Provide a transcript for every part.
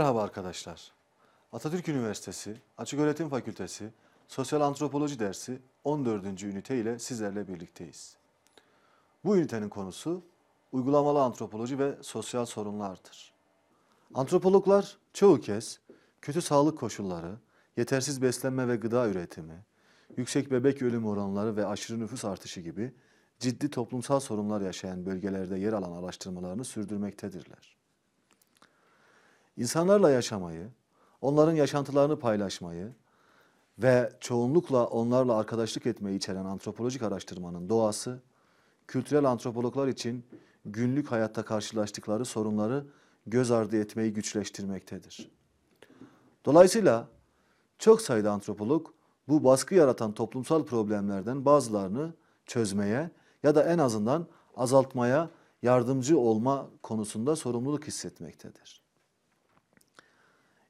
arkadaşlar. Atatürk Üniversitesi Açıköğretim Fakültesi Sosyal Antropoloji dersi 14. ünite ile sizlerle birlikteyiz. Bu ünitenin konusu uygulamalı antropoloji ve sosyal sorunlardır. Antropologlar çoğu kez kötü sağlık koşulları, yetersiz beslenme ve gıda üretimi, yüksek bebek ölüm oranları ve aşırı nüfus artışı gibi ciddi toplumsal sorunlar yaşayan bölgelerde yer alan araştırmalarını sürdürmektedirler. İnsanlarla yaşamayı, onların yaşantılarını paylaşmayı ve çoğunlukla onlarla arkadaşlık etmeyi içeren antropolojik araştırmanın doğası, kültürel antropologlar için günlük hayatta karşılaştıkları sorunları göz ardı etmeyi güçleştirmektedir. Dolayısıyla çok sayıda antropolog bu baskı yaratan toplumsal problemlerden bazılarını çözmeye ya da en azından azaltmaya yardımcı olma konusunda sorumluluk hissetmektedir.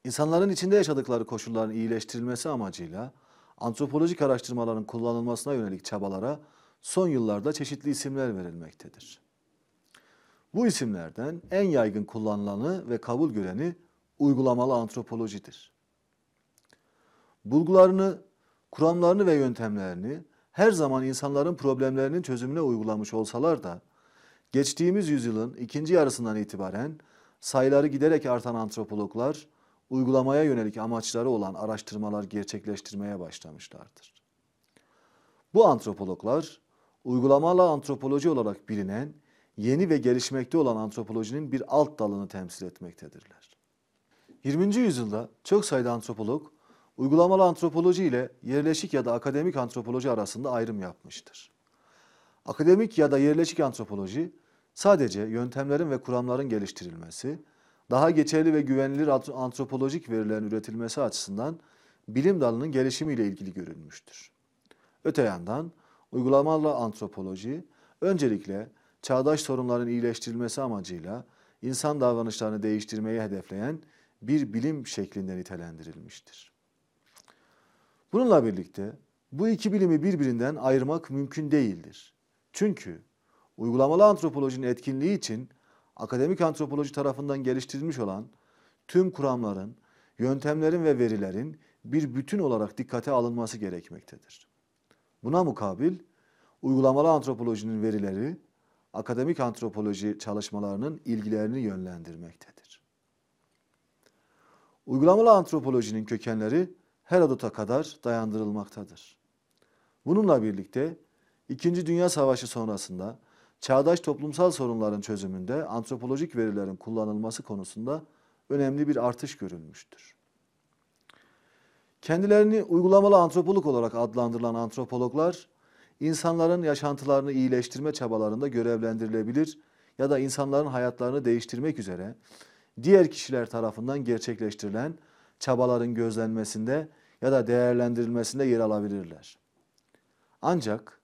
İnsanların içinde yaşadıkları koşulların iyileştirilmesi amacıyla antropolojik araştırmaların kullanılmasına yönelik çabalara son yıllarda çeşitli isimler verilmektedir. Bu isimlerden en yaygın kullanılanı ve kabul göreni uygulamalı antropolojidir. Bulgularını, kuramlarını ve yöntemlerini her zaman insanların problemlerinin çözümüne uygulamış olsalar da geçtiğimiz yüzyılın ikinci yarısından itibaren sayıları giderek artan antropologlar uygulamaya yönelik amaçları olan araştırmalar gerçekleştirmeye başlamışlardır. Bu antropologlar uygulamalı antropoloji olarak bilinen yeni ve gelişmekte olan antropolojinin bir alt dalını temsil etmektedirler. 20. yüzyılda çok sayıda antropolog uygulamalı antropoloji ile yerleşik ya da akademik antropoloji arasında ayrım yapmıştır. Akademik ya da yerleşik antropoloji sadece yöntemlerin ve kuramların geliştirilmesi, daha geçerli ve güvenilir antropolojik verilerin üretilmesi açısından bilim dalının gelişimiyle ilgili görülmüştür. Öte yandan uygulamalı antropoloji öncelikle çağdaş sorunların iyileştirilmesi amacıyla insan davranışlarını değiştirmeyi hedefleyen bir bilim şeklinde nitelendirilmiştir. Bununla birlikte bu iki bilimi birbirinden ayırmak mümkün değildir. Çünkü uygulamalı antropolojinin etkinliği için akademik antropoloji tarafından geliştirilmiş olan tüm kuramların, yöntemlerin ve verilerin bir bütün olarak dikkate alınması gerekmektedir. Buna mukabil uygulamalı antropolojinin verileri akademik antropoloji çalışmalarının ilgilerini yönlendirmektedir. Uygulamalı antropolojinin kökenleri Herodot'a kadar dayandırılmaktadır. Bununla birlikte İkinci Dünya Savaşı sonrasında çağdaş toplumsal sorunların çözümünde antropolojik verilerin kullanılması konusunda önemli bir artış görülmüştür. Kendilerini uygulamalı antropolog olarak adlandırılan antropologlar, insanların yaşantılarını iyileştirme çabalarında görevlendirilebilir ya da insanların hayatlarını değiştirmek üzere diğer kişiler tarafından gerçekleştirilen çabaların gözlenmesinde ya da değerlendirilmesinde yer alabilirler. Ancak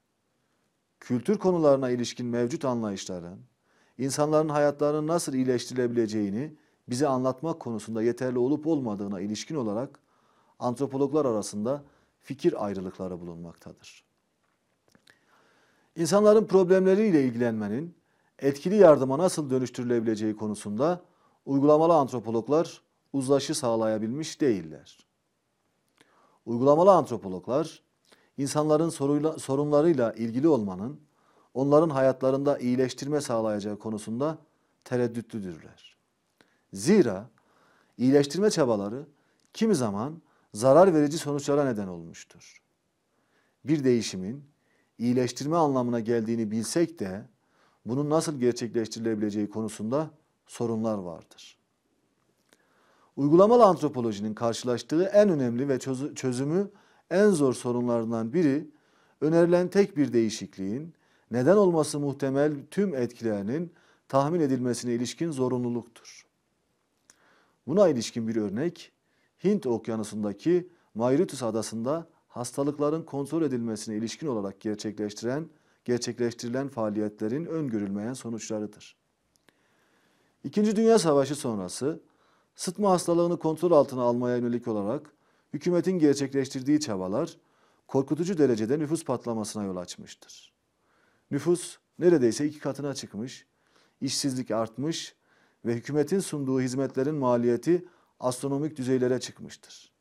kültür konularına ilişkin mevcut anlayışların insanların hayatlarının nasıl iyileştirilebileceğini bize anlatmak konusunda yeterli olup olmadığına ilişkin olarak antropologlar arasında fikir ayrılıkları bulunmaktadır. İnsanların problemleriyle ilgilenmenin etkili yardıma nasıl dönüştürülebileceği konusunda uygulamalı antropologlar uzlaşı sağlayabilmiş değiller. Uygulamalı antropologlar insanların soruyla, sorunlarıyla ilgili olmanın onların hayatlarında iyileştirme sağlayacağı konusunda tereddütlüdürler. Zira iyileştirme çabaları kimi zaman zarar verici sonuçlara neden olmuştur. Bir değişimin iyileştirme anlamına geldiğini bilsek de bunun nasıl gerçekleştirilebileceği konusunda sorunlar vardır. Uygulamalı antropolojinin karşılaştığı en önemli ve çözümü en zor sorunlardan biri önerilen tek bir değişikliğin neden olması muhtemel tüm etkilerinin tahmin edilmesine ilişkin zorunluluktur. Buna ilişkin bir örnek Hint okyanusundaki Mauritius adasında hastalıkların kontrol edilmesine ilişkin olarak gerçekleştiren gerçekleştirilen faaliyetlerin öngörülmeyen sonuçlarıdır. İkinci Dünya Savaşı sonrası sıtma hastalığını kontrol altına almaya yönelik olarak hükümetin gerçekleştirdiği çabalar korkutucu derecede nüfus patlamasına yol açmıştır. Nüfus neredeyse iki katına çıkmış, işsizlik artmış ve hükümetin sunduğu hizmetlerin maliyeti astronomik düzeylere çıkmıştır.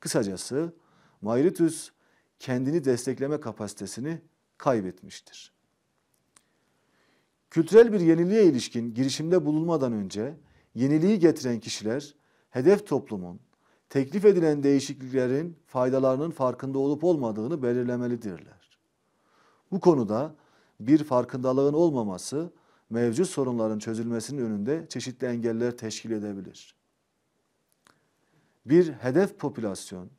Kısacası Mauritius kendini destekleme kapasitesini kaybetmiştir. Kültürel bir yeniliğe ilişkin girişimde bulunmadan önce yeniliği getiren kişiler hedef toplumun teklif edilen değişikliklerin faydalarının farkında olup olmadığını belirlemelidirler. Bu konuda bir farkındalığın olmaması mevcut sorunların çözülmesinin önünde çeşitli engeller teşkil edebilir. Bir hedef popülasyon,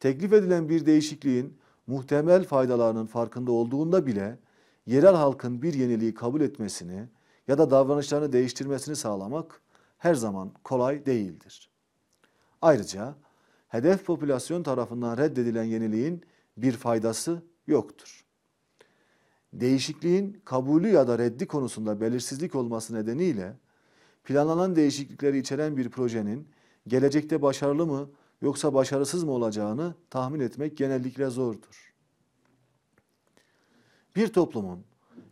teklif edilen bir değişikliğin muhtemel faydalarının farkında olduğunda bile yerel halkın bir yeniliği kabul etmesini ya da davranışlarını değiştirmesini sağlamak her zaman kolay değildir. Ayrıca hedef popülasyon tarafından reddedilen yeniliğin bir faydası yoktur. Değişikliğin kabulü ya da reddi konusunda belirsizlik olması nedeniyle planlanan değişiklikleri içeren bir projenin gelecekte başarılı mı yoksa başarısız mı olacağını tahmin etmek genellikle zordur. Bir toplumun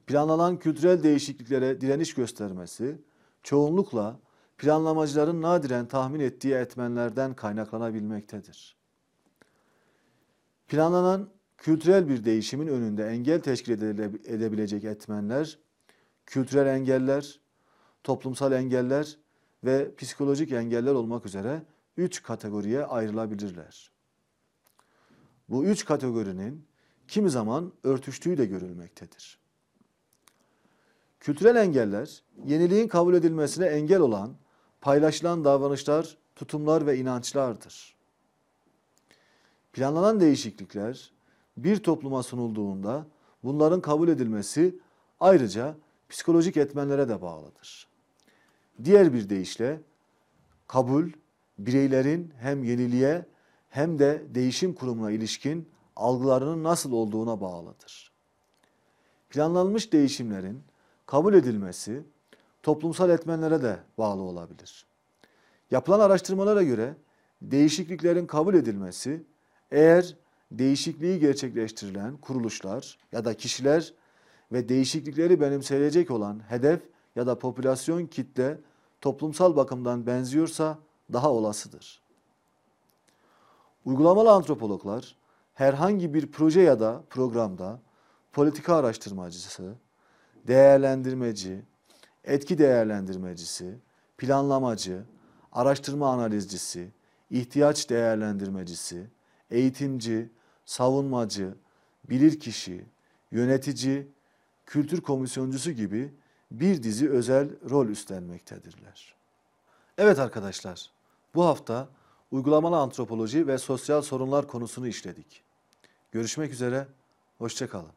planlanan kültürel değişikliklere direniş göstermesi çoğunlukla planlamacıların nadiren tahmin ettiği etmenlerden kaynaklanabilmektedir. Planlanan kültürel bir değişimin önünde engel teşkil edebilecek etmenler, kültürel engeller, toplumsal engeller ve psikolojik engeller olmak üzere üç kategoriye ayrılabilirler. Bu üç kategorinin kimi zaman örtüştüğü de görülmektedir. Kültürel engeller, yeniliğin kabul edilmesine engel olan paylaşılan davranışlar, tutumlar ve inançlardır. Planlanan değişiklikler bir topluma sunulduğunda bunların kabul edilmesi ayrıca psikolojik etmenlere de bağlıdır. Diğer bir deyişle kabul bireylerin hem yeniliğe hem de değişim kurumuna ilişkin algılarının nasıl olduğuna bağlıdır. Planlanmış değişimlerin kabul edilmesi toplumsal etmenlere de bağlı olabilir. Yapılan araştırmalara göre değişikliklerin kabul edilmesi eğer değişikliği gerçekleştirilen kuruluşlar ya da kişiler ve değişiklikleri benimseyecek olan hedef ya da popülasyon kitle toplumsal bakımdan benziyorsa daha olasıdır. Uygulamalı antropologlar herhangi bir proje ya da programda politika araştırmacısı, değerlendirmeci, etki değerlendirmecisi, planlamacı, araştırma analizcisi, ihtiyaç değerlendirmecisi, eğitimci, savunmacı, bilirkişi, yönetici, kültür komisyoncusu gibi bir dizi özel rol üstlenmektedirler. Evet arkadaşlar, bu hafta uygulamalı antropoloji ve sosyal sorunlar konusunu işledik. Görüşmek üzere, hoşçakalın.